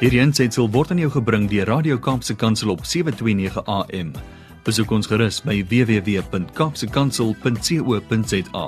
Hierdie aanseit word aan jou gebring deur Radio Kaapse Kansel op 7:29 AM. Besoek ons gerus by www.kapsekansel.co.za.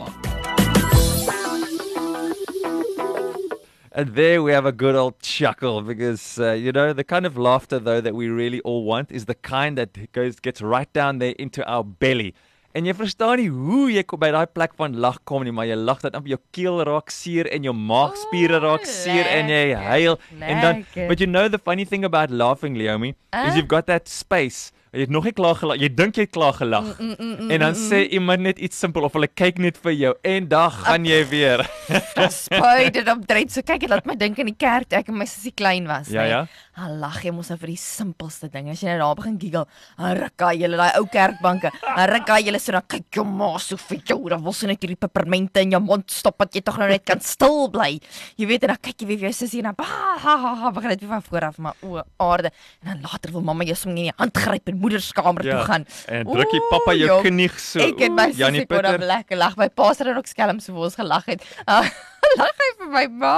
And there we have a good old chuckle because uh, you know the kind of laughter though that we really all want is the kind that goes gets right down there into our belly. En jy verstaan nie hoe jy by daai plek van lag kom nie, maar jy lag dat op jou keel raak seer en jou maagspiere raak seer en jy huil. En dan but you know the funny thing about laughing Leomi is you've got that space Jy het nog nie klaar gelag. Jy dink jy het klaar gelag. Mm, mm, mm, en dan sê iemand net iets simpel of hulle kyk net vir jou en dan gaan jy weer. Spuit dit op dreid. So kyk, dit laat my dink aan die kerk toe ek en my sussie klein was. Ja, nê. ja. Dan lag jy mos nou vir die simpelste ding. As jy net daar begin giggle, dan ruk hy julle daai ou kerkbanke. Dan ruk hy julle so dan kyk jou ma so vir jou. Dan wil sy net hierdie pepermente in jou mond stop dat jy tog nou net kan stil bly. Jy weet en dan kyk jy weer vir jou sussie en dan ha ha ha, ha begin dit weer van voor af maar o aarde. En dan later wil mamma jou sommer in die hand gryp en moederskamer toe gaan. En druk jy pappa jou Oeh, knie so. Ek het my sussie kon dan lekker lag. My pa het ook skelm so vir ons gelag het. lag hy vir my ma.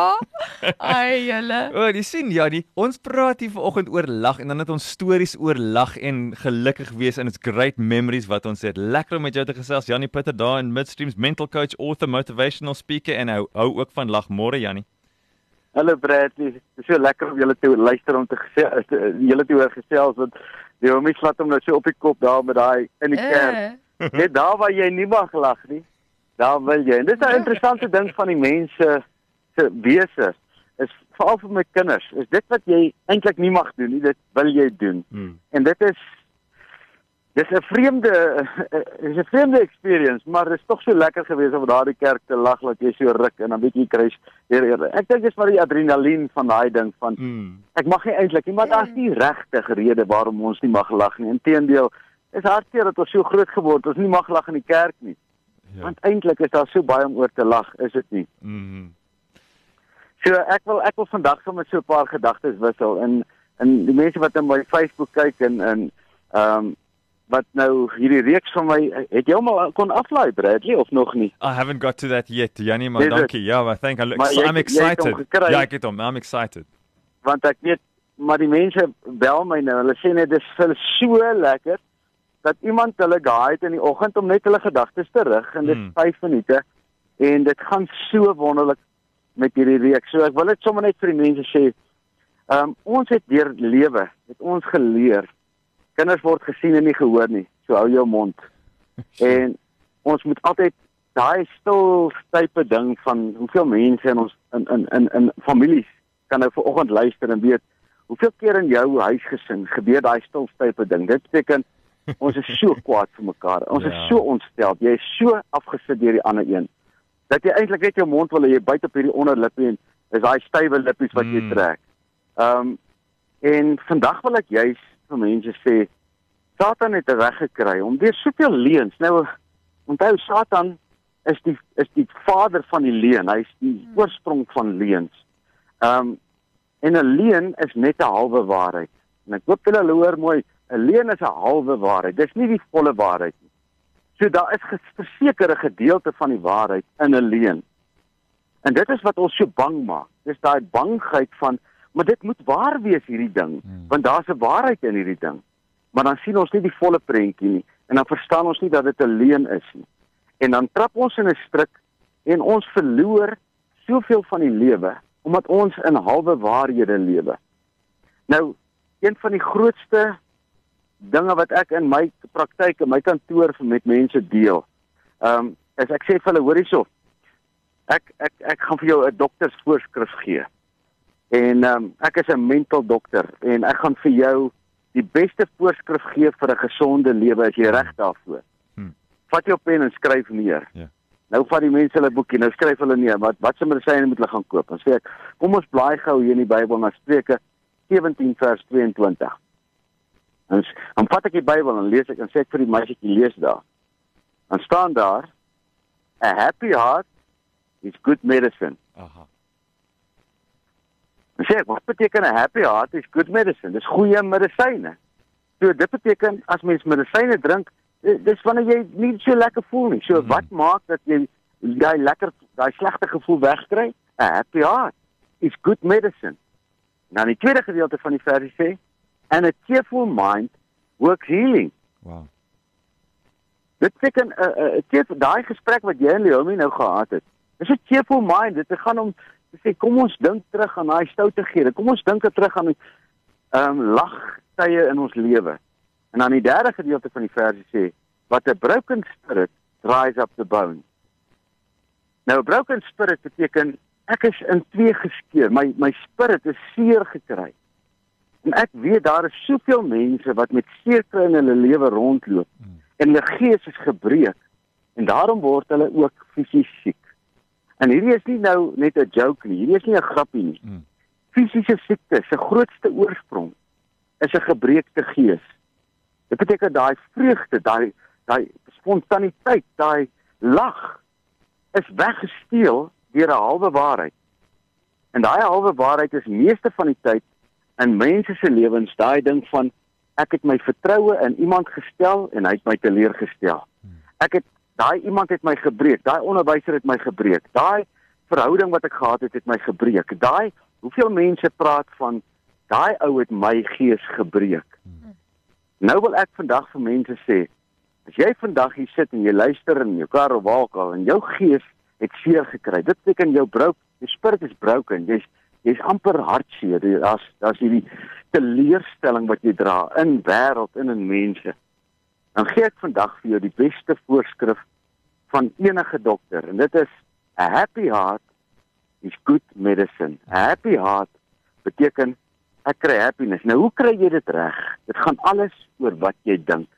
Ai julle. O, jy sien Janie, ons praat hier vanoggend oor lag en dan het ons stories oor lag en gelukkig wees and it's great memories wat ons het. Lekker om met jou te gesels. Janie Pieter daar in Midstreams mental coach, author, motivational speaker en hou, hou ook van lag môre Janie. Hallo Bradley, dit is so lekker om julle te luister om te gesels, julle te hoor gesels want die homie slaat hom nou so op die kop daar met daai in die kerk. Uh, Net daar waar jy nie mag lag nie, daar wil jy. En dis 'n interessante ding van die mense se wese is veral vir my kinders, is dit wat jy eintlik nie mag doen nie, dit wil jy doen. Hmm. En dit is dis 'n vreemde is 'n vreemde experience, maar dit is tog so lekker geweest om daardie kerk te lag dat jy so ruk en dan weet jy kry weer eerder. Ek dink dis maar die adrenalien van daai ding van Hmm. ek mag nie eintlik nie, maar daar's nie regtig rede waarom ons nie mag lag nie. Inteendeel, is hartseer dat ons so groot geword het, ons nie mag lag in die kerk nie. Ja. Want eintlik is daar so baie om oor te lag, is dit nie? Mhm. So ek wil ek wil vandag sommer so 'n paar gedagtes wissel en en die mense wat in my Facebook kyk en en ehm um, wat nou hierdie reeks van my het jy hom al kon aflaai Bradley of nog nie? I haven't got to that yet. Janie, maar dankie. Ja, I think I look Maar jy- I'm excited. gekry. Ja, ek het hom. I'm excited. Want ek weet maar die mense bel my nou. Hulle sê net dis vir so lekker dat iemand hulle guide het in die oggend om net hulle gedagtes te rig en dit Hmm. 5 minute en dit gaan so wonderlik met hierdie reeks. So ek wil dit sommer net vir die mense sê. Ehm um, ons het deur lewe, het ons geleer kinders word gesien en nie gehoor nie. So hou jou mond. En ons moet altyd daai stil tipe ding van hoeveel mense in ons in in in, in families kan nou vanoggend luister en weet hoeveel keer in jou huisgesin gebeur daai stil tipe ding. Dit beteken ons is so kwaad vir mekaar. Ons Ja. is so ontstel. Jy is so afgesit deur die ander een dat jy eintlik net jou mond wil hê jy byt op hierdie onderlippie en is daai stywe lippies wat jy Mm. trek. Ehm um, en vandag wil ek juis vir mense sê Satan het 'n weg gekry om deur soveel leuns. Nou onthou Satan is die is die vader van die leuen. Hy's die oorsprong van leuns. Ehm um, en 'n leuen is net 'n halwe waarheid. En ek hoop julle hoor mooi, 'n leuen is 'n halwe waarheid. Dis nie die volle waarheid nie. So daar is verseker 'n gedeelte van die waarheid in 'n leuen. En dit is wat ons so bang maak. Dis daai bangheid van maar dit moet waar wees hierdie ding, Hmm. want daar's 'n waarheid in hierdie ding. Maar dan sien ons nie die volle prentjie nie en dan verstaan ons nie dat dit 'n leuen is nie. En dan trap ons in 'n struik en ons verloor soveel van die lewe omdat ons in halwe waarhede lewe. Nou, een van die grootste dinge wat ek in my praktyk en my kantoor met mense deel, ehm um, is ek sê vir hulle hoor hierso. Ek ek ek gaan vir jou 'n doktersvoorskrif gee. En ehm um, ek is 'n mental dokter en ek gaan vir jou die beste voorskrif gee vir 'n gesonde lewe as jy reg daarvoor. Hmm. Vat jou pen en skryf neer. Ja. Nou vat die mense hulle boekie, nou skryf hulle neer wat wat se medisyne moet hulle gaan koop. Dan sê ek, kom ons blaai gou hier in die Bybel na Spreuke 17 vers 22. En dan vat ek die Bybel en lees ek en sê ek vir die meisietjie lees daar. Dan staan daar a happy heart is good medicine. Aha. Dan sê ek, wat beteken 'n happy heart is good medicine? Dis goeie medisyne. So dit beteken as mens medisyne drink, eh, dis wanneer jy nie so lekker voel nie. So Mhm. wat maak dat jy daai lekker daai slegte gevoel wegkry? 'n Happy heart is good medicine. Nou die tweede gedeelte van die versie sê and a cheerful mind works healing. Wow. Dit beteken 'n uh, 'n uh, daai gesprek wat jy en Leomi nou gehad het. Dis 'n cheerful mind. Dit gaan om sê kom ons dink terug aan daai stoute gere. Kom ons dink terug aan ehm um, lagtye in ons lewe. En dan die derde gedeelte van die versie sê wat 'n broken spirit dries up the bone. Nou 'n broken spirit beteken ek is in twee geskeur. My my spirit is seer gekry. En ek weet daar is soveel mense wat met seer kry in hulle lewe rondloop hmm. en hulle gees is gebreek en daarom word hulle ook fisies siek. En hierdie is nie nou net 'n joke nie. Hierdie is nie 'n grappie nie. Hmm. Fisiese siekte se grootste oorsprong is 'n gebreekte gees. Dit beteken daai vreugde, daai daai spontaniteit, daai lag is weggesteel deur 'n halwe waarheid. En daai halwe waarheid is meeste van die tyd in mense se lewens daai ding van ek het my vertroue in iemand gestel en hy het my teleurgestel. Ek het daai iemand het my gebreek, daai onderwyser het my gebreek. Daai verhouding wat ek gehad het het my gebreek. Daai hoeveel mense praat van daai ou het my gees gebreek. Nou wil ek vandag vir mense sê, as jy vandag hier sit en jy luister in jou kar of waar al en jou gees het seer gekry, dit beteken jou brouk, jou spirit is broken. Jy's jy's amper hartseer. Daar's daar's hierdie teleurstelling wat jy dra in wêreld en in mense. Dan gee ek vandag vir jou die beste voorskrif van enige dokter en dit is a happy heart is good medicine. A happy heart beteken ek kry happiness. Nou hoe kry jy dit reg? Dit gaan alles oor wat jy dink.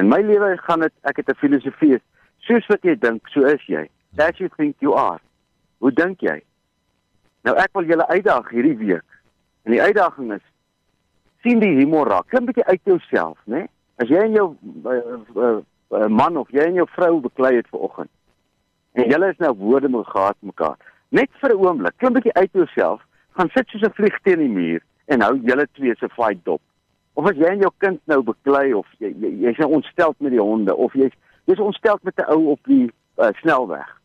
In my lewe gaan dit ek het 'n filosofie soos wat jy dink, so is jy. As you think you are. Hoe dink jy? Nou ek wil julle uitdaag hierdie week. En die uitdaging is sien die humor raak. Klim 'n bietjie uit jouself, né? Nee? As jy en jou uh, uh, uh, man of jy en jou vrou beklei het vanoggend. En julle is nou woorde moet gehad mekaar. Net vir 'n oomblik, klim 'n bietjie uit jouself, gaan sit soos 'n vlieg teen die muur en hou julle twee se fight dop. Of as jy en jou kind nou beklei of jy jy's jy, jy nou ontsteld met die honde of jy's jy's ontsteld met 'n ou op die uh, snelweg.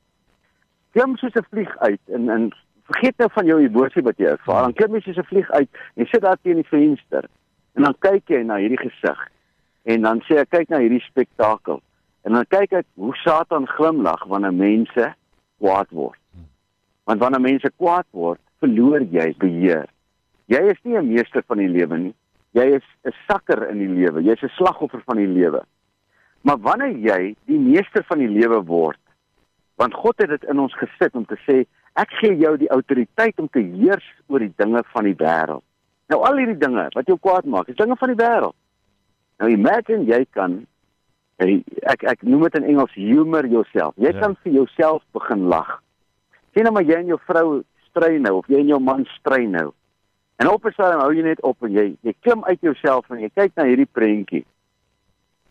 Klim soos 'n vlieg uit en en vergeet nou van jou emosie wat jy ervaar. Dan klim jy soos 'n vlieg uit en sit daar teen die venster en dan kyk jy na hierdie gesig en dan sê ek kyk na hierdie spektakel en dan kyk ek hoe Satan glimlag wanneer mense kwaad word. Want wanneer mense kwaad word, verloor jy beheer. Jy is nie 'n meester van die lewe nie. Jy is 'n sakker in die lewe. Jy's 'n slagoffer van die lewe. Maar wanneer jy die meester van die lewe word, want God het dit in ons gesit om te sê Ek gee jou die autoriteit om te heers oor die dinge van die wêreld. Nou al hierdie dinge wat jou kwaad maak, is dinge van die wêreld. Nou imagine jy kan ek ek noem dit in Engels humor yourself. Jy ja. kan vir jouself begin lag. Sien nou maar jy en jou vrou stry nou of jy en jou man stry nou. En op 'n stadium hou jy net op en jy jy klim uit jouself en jy kyk na hierdie prentjie.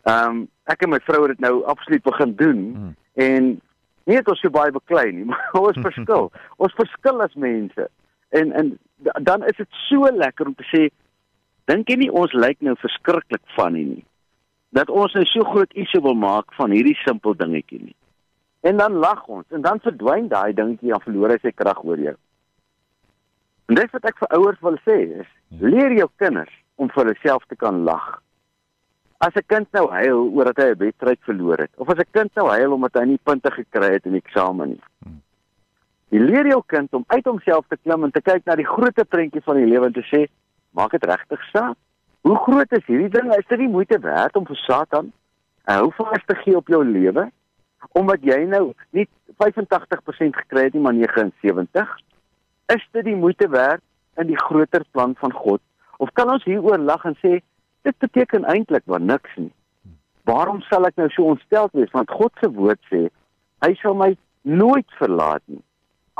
Ehm um, ek en my vrou het dit nou absoluut begin doen hmm. en nie het ons so baie beklei nie, maar ons verskil. ons verskil as mense. En en dan is dit so lekker om te sê dink jy nie ons lyk nou verskriklik van nie. Dat ons nou so groot iets wil maak van hierdie simpel dingetjie nie. En dan lag ons en dan verdwyn daai dingetjie en verloor hy sy krag oor jou. En dis wat ek vir ouers wil sê is leer jou kinders om vir hulself te kan lag. As 'n kind nou huil oor dat hy 'n wedstryd verloor het of as 'n kind nou huil omdat hy nie punte gekry het in die eksamen nie. Jy leer jou kind om uit homself te klim en te kyk na die groter prentjie van die lewe en te sê, maak dit regtig saak. Hoe groot is hierdie ding? Is dit nie moeite werd om vir Satan 'n hou vas te gee op jou lewe omdat jy nou nie 85% gekry het nie maar 79? Is dit die moeite werd in die groter plan van God? Of kan ons hieroor lag en sê Dit beteken eintlik maar niks nie. Waarom sal ek nou so ontstel wees? Want God se woord sê hy sal my nooit verlaat nie.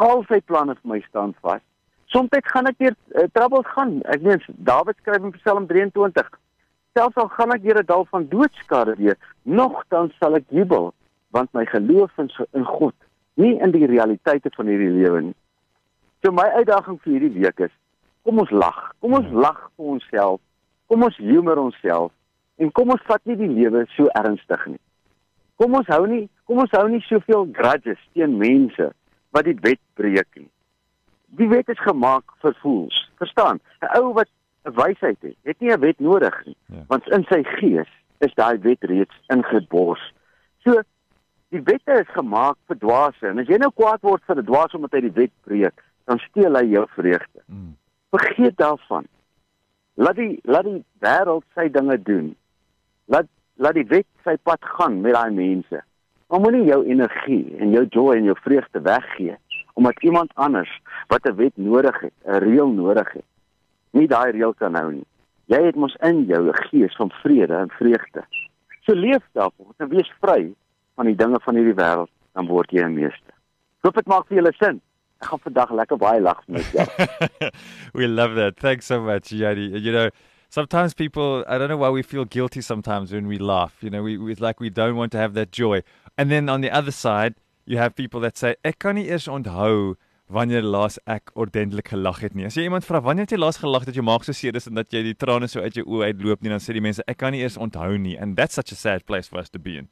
Al sy planne vir my staan vas. Soms gaan ek deur uh, troubles gaan. Ek meen Dawid skryf in Psalm 23. Selfs al gaan ek deur 'n dal van doodskade weer, nogtans sal ek jubel want my geloof in, in God, nie in die realiteite van hierdie lewe nie. So my uitdaging vir hierdie week is kom ons lag. Kom ons lag vir onsself kom ons humor onsself en kom ons vat nie die lewe so ernstig nie. Kom ons hou nie, kom ons hou nie soveel grudges teen mense wat die wet breek nie. Die wet is gemaak vir fools, Verstaan? 'n Ou wat 'n wysheid het, het nie 'n wet nodig nie, Ja. want in sy gees is daai wet reeds ingebors. So die wette is gemaak vir dwaase en as jy nou kwaad word vir 'n dwaas omdat hy die wet breek, dan steel hy jou vreugde. Mm. Vergeet daarvan. Laat die laat die wêreld sy dinge doen. Laat laat die wet sy pad gaan met daai mense. Maar moenie jou energie en jou joy en jou vreugde weggee omdat iemand anders wat 'n wet nodig het, 'n reël nodig het, nie daai reël kan hou nie. Jy het mos in jou 'n gees van vrede en vreugde. So leef daarvoor en wees vry van die dinge van hierdie wêreld, dan word jy 'n meester. Hoop dit maak vir julle sin. Ek gaan vandag lekker baie lag met jou. we love that. Thanks so much, Yadi. You know, sometimes people, I don't know why we feel guilty sometimes when we laugh. You know, we, we it's like we don't want to have that joy. And then on the other side, you have people that say, ek kan nie eers onthou wanneer laas ek ordentlik gelag het nie. As jy iemand vra wanneer het jy laas gelag dat jou maag so seer is en dat jy die trane so uit jou oë uitloop nie, dan sê die mense ek kan nie eers onthou nie. And that's such a sad place for us to be in.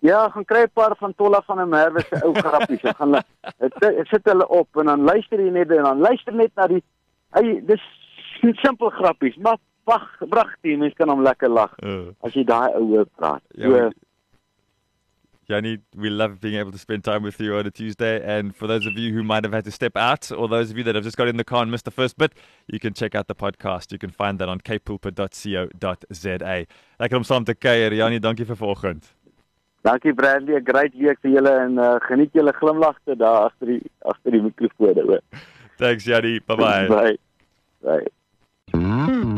Ja, gaan kry 'n paar van Tolla van der Merwe se ou grappies. Ek gaan ek, sit hulle op en dan luister jy net en dan luister net na die hy dis simpel grappies, maar wag, pragtig, mense kan hom lekker lag Uh. as jy daai oue praat. Ja, So Yanni, we love being able to spend time with you on a Tuesday. And for those of you who might have had to step out, or those of you that have just got in the car and missed the first bit, you can check out the podcast. You can find that on kpulpit.co.za. Lekker om saam te kuier. Yanni, dankie vir vanoggend. dankie Bradley, 'n great week vir julle en uh, geniet julle glimlagte daar agter die agter die mikrofone hoor. Thanks, Yanni. Bye-bye. Bye. Bye.